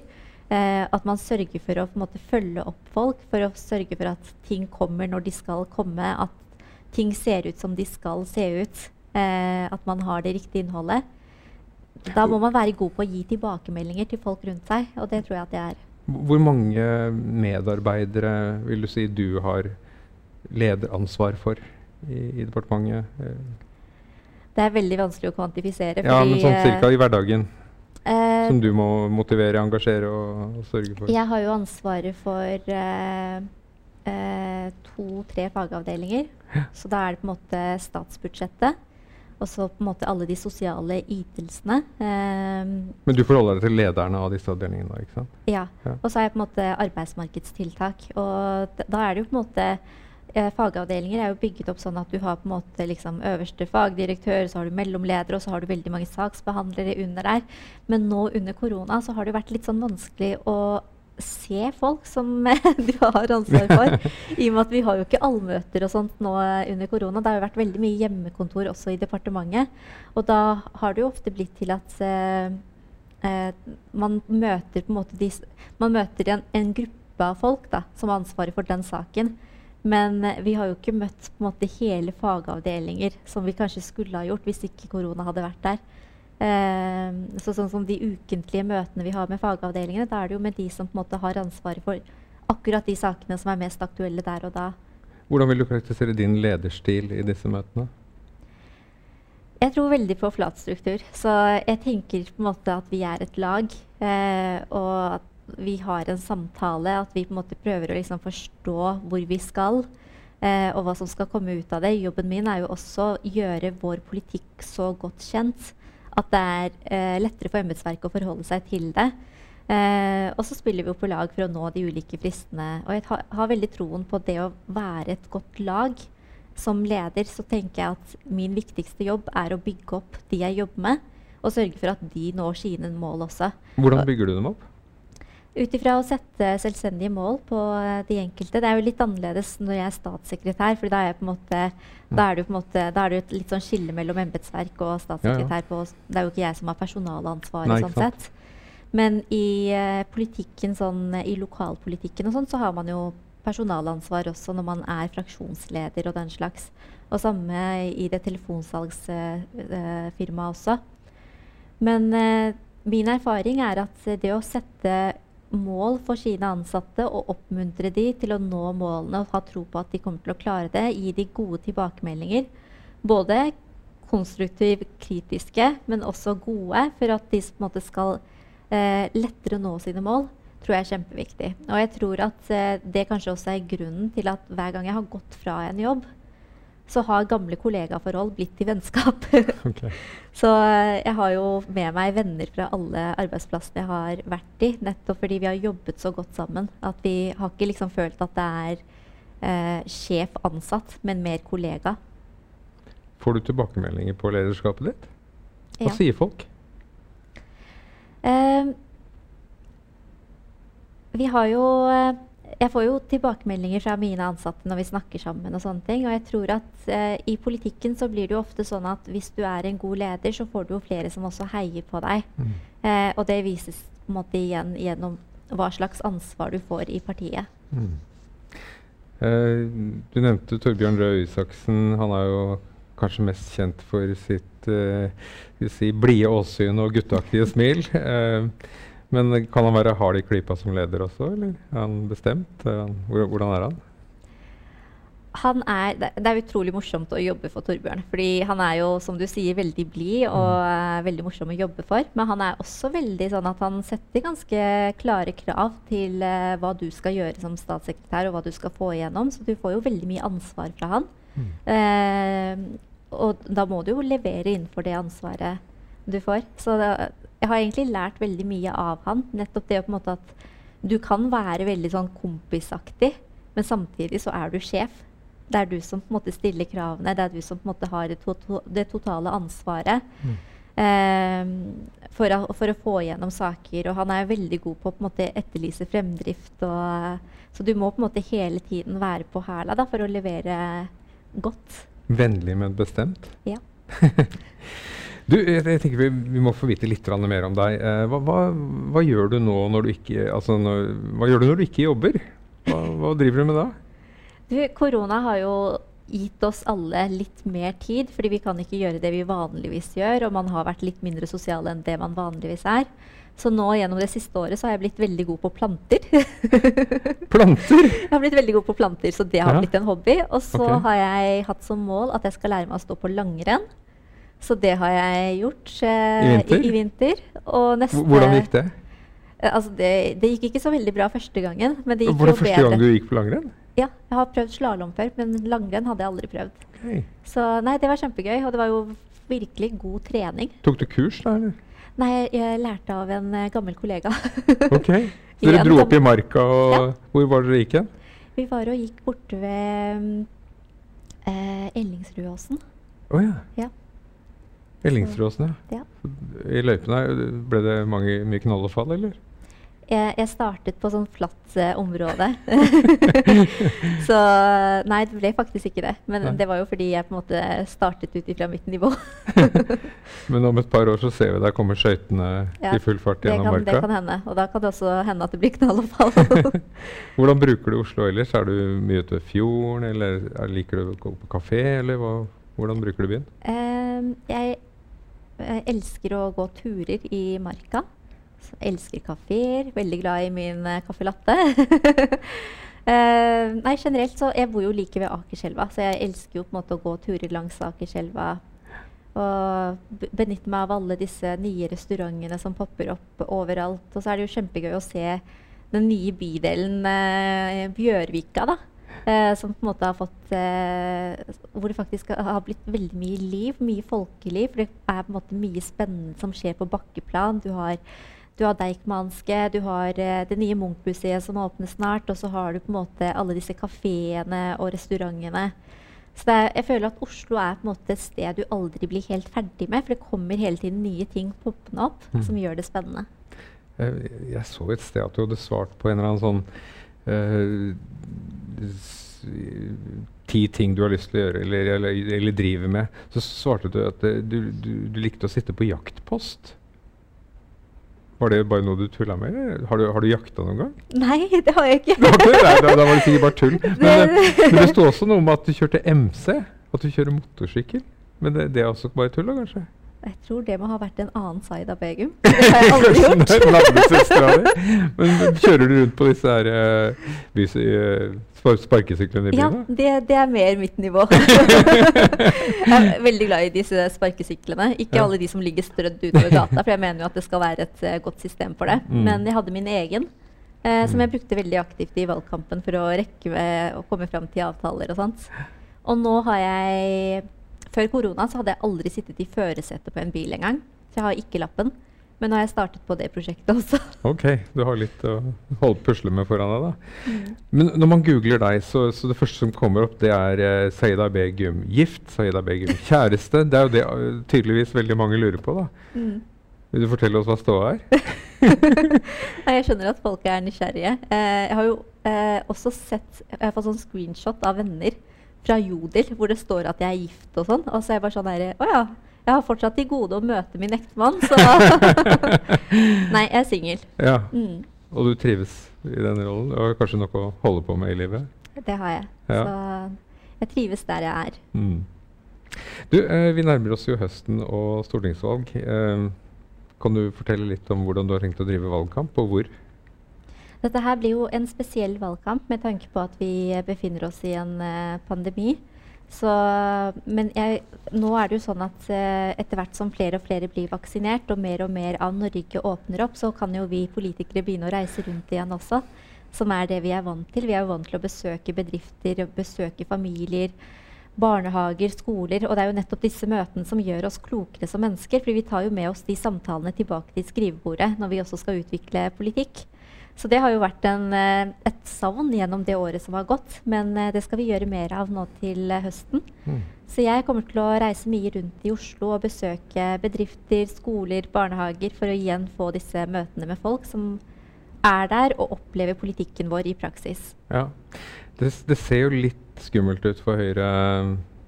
Eh, at man sørger for å måte følge opp folk, for å sørge for at ting kommer når de skal komme. At ting ser ut som de skal se ut. Eh, at man har det riktige innholdet. Da må man være god på å gi tilbakemeldinger til folk rundt seg, og det tror jeg at det er. Hvor mange medarbeidere vil du si du har lederansvar for i, i departementet? Det er veldig vanskelig å kvantifisere. Ja, men sånn cirka i hverdagen? Uh, som du må motivere, engasjere og, og, sørge for? Jeg har jo ansvaret for uh, uh, to-tre fagavdelinger. Ja. Så da er det på en måte statsbudsjettet. Og så på en måte alle de sosiale ytelsene. Um, Men du forholder deg til lederne av disse avdelingene? ikke sant? Ja. ja. Og så er jeg på en måte arbeidsmarkedstiltak. Og da er det jo på en måte eh, Fagavdelinger er jo bygget opp sånn at du har på en måte liksom øverste fagdirektør, så har du mellomledere, og så har du veldig mange saksbehandlere under der. Men nå under korona så har det vært litt sånn vanskelig å se folk som du har ansvar for. I og med at vi har jo ikke allmøter og sånt nå under korona. Det har jo vært veldig mye hjemmekontor også i departementet. Og da har det jo ofte blitt til at eh, eh, man møter på en måte de, Man møter en, en gruppe av folk da, som har ansvaret for den saken. Men eh, vi har jo ikke møtt på en måte hele fagavdelinger som vi kanskje skulle ha gjort hvis ikke korona hadde vært der. Eh, så sånn som De ukentlige møtene vi har med fagavdelingene, da er det jo med de som på en måte har ansvaret for akkurat de sakene som er mest aktuelle der og da. Hvordan vil du karakterisere din lederstil i disse møtene? Jeg tror veldig på flat struktur. Så jeg tenker på en måte at vi er et lag. Eh, og at vi har en samtale. At vi på en måte prøver å liksom forstå hvor vi skal. Eh, og hva som skal komme ut av det. Jobben min er jo også å gjøre vår politikk så godt kjent at det er eh, lettere for embetsverket å forholde seg til det. Eh, og så spiller vi jo på lag for å nå de ulike fristene. Og jeg har, har veldig troen på det å være et godt lag. Som leder så tenker jeg at min viktigste jobb er å bygge opp de jeg jobber med, og sørge for at de når sine mål også. Hvordan bygger du dem opp? Ut ifra å sette selvstendige mål på eh, de enkelte. Det er jo litt annerledes når jeg er statssekretær, for da er, måte, da er det måte, da er det et litt sånn skille mellom embetsverk og statssekretær. På, det er jo ikke jeg som har personalansvaret. sånn sett. Men i uh, politikken, sånn, i lokalpolitikken og sånn, så har man jo personalansvar også når man er fraksjonsleder og den slags. Og samme i det telefonsalgsfirmaet uh, uh, også. Men min erfaring er at det å sette mål for sine ansatte og oppmuntre de til å nå målene og ha tro på at de kommer til å klare det, gi de gode tilbakemeldinger, både konstruktivt kritiske, men også gode, for at de måte skal eh, lettere nå sine mål, tror jeg er kjempeviktig. Og jeg tror at eh, det kanskje også er grunnen til at hver gang jeg har gått fra en jobb, så har gamle kollegaforhold blitt til vennskap. Okay. så eh, jeg har jo med meg venner fra alle arbeidsplassene jeg har vært i, nettopp fordi vi har jobbet så godt sammen. At vi har ikke liksom følt at det er eh, sjef ansatt, men mer kollega. Får du tilbakemeldinger på lederskapet ditt? Hva Ja. sier folk? Eh, vi har jo eh, Jeg får jo tilbakemeldinger fra mine ansatte når vi snakker sammen. Og sånne ting, og jeg tror at eh, i politikken så blir det jo ofte sånn at hvis du er en god leder, så får du jo flere som også heier på deg. Mm. Eh, og det vises på en måte igjen gjennom hva slags ansvar du får i partiet. Mm. Eh, du nevnte Torbjørn Røe Isaksen. Han er jo kanskje mest kjent for sitt eh, si, blide åsyn og gutteaktige smil. Men kan han være hard i klypa som leder også, eller er han bestemt? Hvordan er han? Han er, det er utrolig morsomt å jobbe for Torbjørn. fordi han er jo, som du sier, veldig blid og er veldig morsom å jobbe for. Men han er også veldig sånn at han setter ganske klare krav til uh, hva du skal gjøre som statssekretær, og hva du skal få igjennom. Så du får jo veldig mye ansvar fra han. Eh, og da må du jo levere innenfor det ansvaret du får. Så det, jeg har egentlig lært veldig mye av han. Nettopp det på en måte at du kan være veldig sånn kompisaktig, men samtidig så er du sjef. Det er du som på en måte stiller kravene, det er du som på en måte har det, to det totale ansvaret. eh, for, å, for å få igjennom saker. Og han er veldig god på å på en måte etterlyse fremdrift. Og, så du må på en måte hele tiden være på hæla for å levere godt. Vennlig, men bestemt? Ja. Du, jeg, jeg tenker vi, vi må få vite litt mer om deg. Eh, hva, hva, hva gjør du nå når du ikke altså når, Hva gjør du når du ikke jobber? Hva, hva driver du med da? Du, korona har jo gitt oss alle litt mer tid, fordi vi kan ikke gjøre det vi vanligvis gjør, og man har vært litt mindre sosial enn det man vanligvis er. Så nå gjennom det siste året så har jeg blitt veldig god på planter. Planter! jeg har blitt veldig god på planter, så det har Ja. blitt en hobby. Og så okay. har jeg hatt som mål at jeg skal lære meg å stå på langrenn. Så det har jeg gjort eh, I vinter? I, i vinter. Og neste, Hvordan gikk det? Eh, Altså det, det gikk ikke så veldig bra første gangen, men det gikk Var det første bedre. gang du gikk på langrenn? Ja, jeg har prøvd slalåm før, men langrenn hadde jeg aldri prøvd. Okay. Så nei, det var kjempegøy, og det var jo virkelig god trening. Tok du kurs da, eller? Nei, jeg, jeg lærte av en eh, gammel kollega. Ok. Så dere dro opp i marka, og Ja. hvor var dere gikk hen? Vi var og gikk borte ved mm, eh, Ellingsrudåsen. Å ja. Ja. Ellingsråsen, ja. I løypene ble det mange, mye knall og fall, eller? Jeg, jeg startet på sånn flatt eh, område. så nei, det ble faktisk ikke det. Men Nei. det var jo fordi jeg på en måte startet ut ifra mitt nivå. Men om et par år så ser vi deg komme skøytene Ja, i full fart gjennom kan, det kan hende. Og da kan det også hende at det blir knall og fall. Hvordan bruker du Oslo ellers? Er du mye ute ved fjorden, eller er, liker du å gå på kafé, eller hva, hvordan bruker du byen? Ehm, jeg eh, elsker å gå turer i marka. Så elsker kafeer. Veldig glad i min caffè latte. uh, nei, generelt så Jeg bor jo like ved Akerselva, så jeg elsker jo på en måte å gå turer langs Akerselva. Og benytte meg av alle disse nye restaurantene som popper opp overalt. Og så er det jo kjempegøy å se den nye bydelen uh, Bjørvika, da. Eh, som på en måte har fått eh, Hvor det faktisk har blitt veldig mye liv, mye folkeliv. For det er på en måte mye spennende som skjer på bakkeplan. Du har, du har Deichmanske, du har eh, det nye Munch-museet som åpner snart, og så har du på en måte alle disse kafeene og restaurantene. Så det er, jeg føler at Oslo er på en måte et sted du aldri blir helt ferdig med. For det kommer hele tiden nye ting poppende opp Mm. som gjør det spennende. Jeg, jeg så et sted at du hadde svart på en eller annen sånn eh, s- Ti ting du har lyst til å gjøre eller, eller, eller driver med. Så svarte du at eh, du, du, du likte å sitte på jaktpost. Var det bare noe du tulla med? eller? Har du, har du jakta noen gang? Nei, det har jeg ikke. Det var ikke det? Nei, da, da var det sikkert bare tull. Men, eh, men det sto også noe om at du kjørte MC. At du kjører motorsykkel. Men det, det er også bare tull, da, kanskje? Jeg tror det må ha vært en annen side av Begum. Det har jeg aldri gjort. Men kjører du rundt på disse her uh, uh, sparkesyklene i byen? da? det, det er mer mitt nivå. jeg er veldig glad i disse sparkesyklene. Ikke Ja. alle de som ligger strødd utover gata, for jeg mener jo at det skal være et uh, godt system for det. Mm. Men jeg hadde min egen, eh, som Mm. jeg brukte veldig aktivt i valgkampen for å rekke å komme fram til avtaler og sånt. Og nå har jeg Før korona så hadde jeg aldri sittet i førersetet på en bil engang. Så jeg har ikke lappen. Men nå har jeg startet på det prosjektet også. Ok, du har litt å holde pusle med foran deg, da. Men når man googler deg, så, så det første som kommer opp, det er uh, Saida Begum gift, Saida Begum kjæreste. Det er jo det uh, tydeligvis veldig mange lurer på, da. Mm. Vil du fortelle oss hva ståa er? Nei, jeg skjønner at folk er nysgjerrige. Eh, jeg har jo eh, også sett Jeg har fått sånn screenshot av venner fra Jodel hvor det står at jeg er gift og sånn. Og så er jeg bare sånn der Å ja. Jeg har fortsatt til gode å møte min ektemann, så Nei, jeg er singel. Ja, Mm, Og du trives i denne rollen? Du har kanskje noe å holde på med i livet? det har jeg. Ja. Så jeg trives der jeg er. Mm. Du, eh, vi nærmer oss jo høsten og stortingsvalg. Eh, kan du fortelle litt om hvordan du har tenkt å drive valgkamp, og hvor? Dette her blir jo en spesiell valgkamp med tanke på at vi befinner oss i en uh, pandemi. Så, men jeg, nå er det jo sånn at uh, etter hvert som flere og flere blir vaksinert, og mer og mer av Norge åpner opp, så kan jo vi politikere begynne å reise rundt igjen også. Som er det vi er vant til. Vi er jo vant til å besøke bedrifter, besøke familier, barnehager, skoler. Og det er jo nettopp disse møtene som gjør oss klokere som mennesker. For vi tar jo med oss de samtalene tilbake til skrivebordet når vi også skal utvikle politikk. Så det har jo vært en, eh, et savn gjennom det året som har gått. Men eh, det skal vi gjøre mer av nå til eh, høsten. Mm. Så jeg kommer til å reise mye rundt i Oslo og besøke bedrifter, skoler, barnehager for å igjen få disse møtene med folk som er der og opplever politikken vår i praksis. Ja. Det, det ser jo litt skummelt ut for Høyre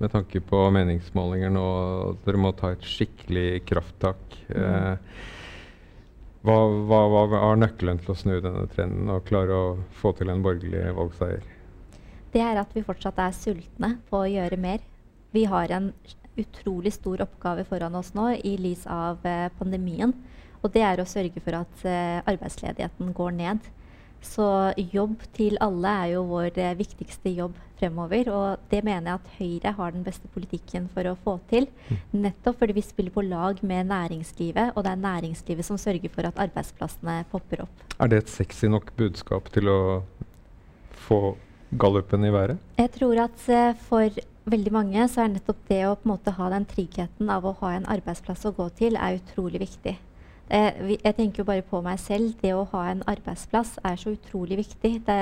med tanke på meningsmålinger nå. Dere må ta et skikkelig krafttak. Eh, hva, hva, hva er nøkkelen til å snu denne trenden og klare å få til en borgerlig valgseier? Det er at vi fortsatt er sultne på å gjøre mer. Vi har en utrolig stor oppgave foran oss nå i lys av eh, pandemien. Og det er å sørge for at eh, arbeidsledigheten går ned. Så jobb til alle er jo vår eh, viktigste jobb fremover. Og det mener jeg at Høyre har den beste politikken for å få til. Nettopp fordi vi spiller på lag med næringslivet, og det er næringslivet som sørger for at arbeidsplassene popper opp. Er det et sexy nok budskap til å få gallupen i været? Jeg tror at eh, for veldig mange så er nettopp det å på en måte ha den tryggheten av å ha en arbeidsplass å gå til, er utrolig viktig. Eh, jeg tenker jo bare på meg selv. Det å ha en arbeidsplass er så utrolig viktig. Det,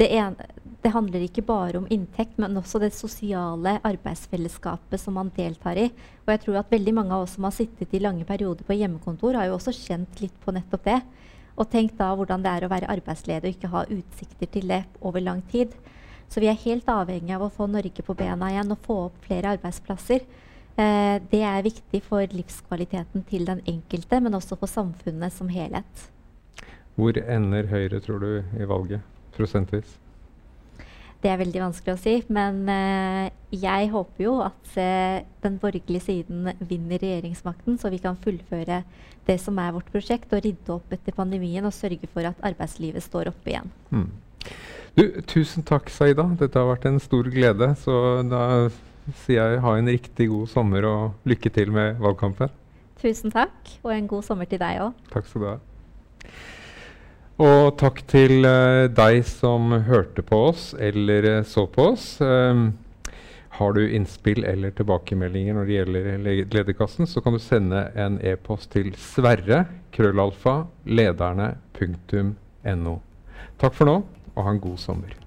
det, en, det handler ikke bare om inntekt, men også det sosiale arbeidsfellesskapet som man deltar i. Og jeg tror at veldig mange av oss som har sittet i lange perioder på hjemmekontor, har jo også kjent litt på nettopp det. Og tenk da hvordan det er å være arbeidsledig og ikke ha utsikter til det over lang tid. Så vi er helt avhengig av å få Norge på bena igjen og få opp flere arbeidsplasser. Eh, det er viktig for livskvaliteten til den enkelte, men også for samfunnet som helhet. Hvor ender Høyre, tror du, i valget? Prosentvis? Det er veldig vanskelig å si, men eh, jeg håper jo at eh, den borgerlige siden vinner regjeringsmakten, så vi kan fullføre det som er vårt prosjekt, og rydde opp etter pandemien og sørge for at arbeidslivet står oppe igjen. Mm. Du, tusen takk, Saida. Dette har vært en stor glede. Så da sier jeg ha en riktig god sommer og lykke til med valgkampen. Tusen takk, og en god sommer til deg òg. Takk skal du ha. Og takk til uh, deg som hørte på oss eller eh, så på oss. Um, har du innspill eller tilbakemeldinger når det gjelder Lederkassen, så kan du sende en e-post til sverre krøllalfa lederne.no. Takk for nå, og ha en god sommer.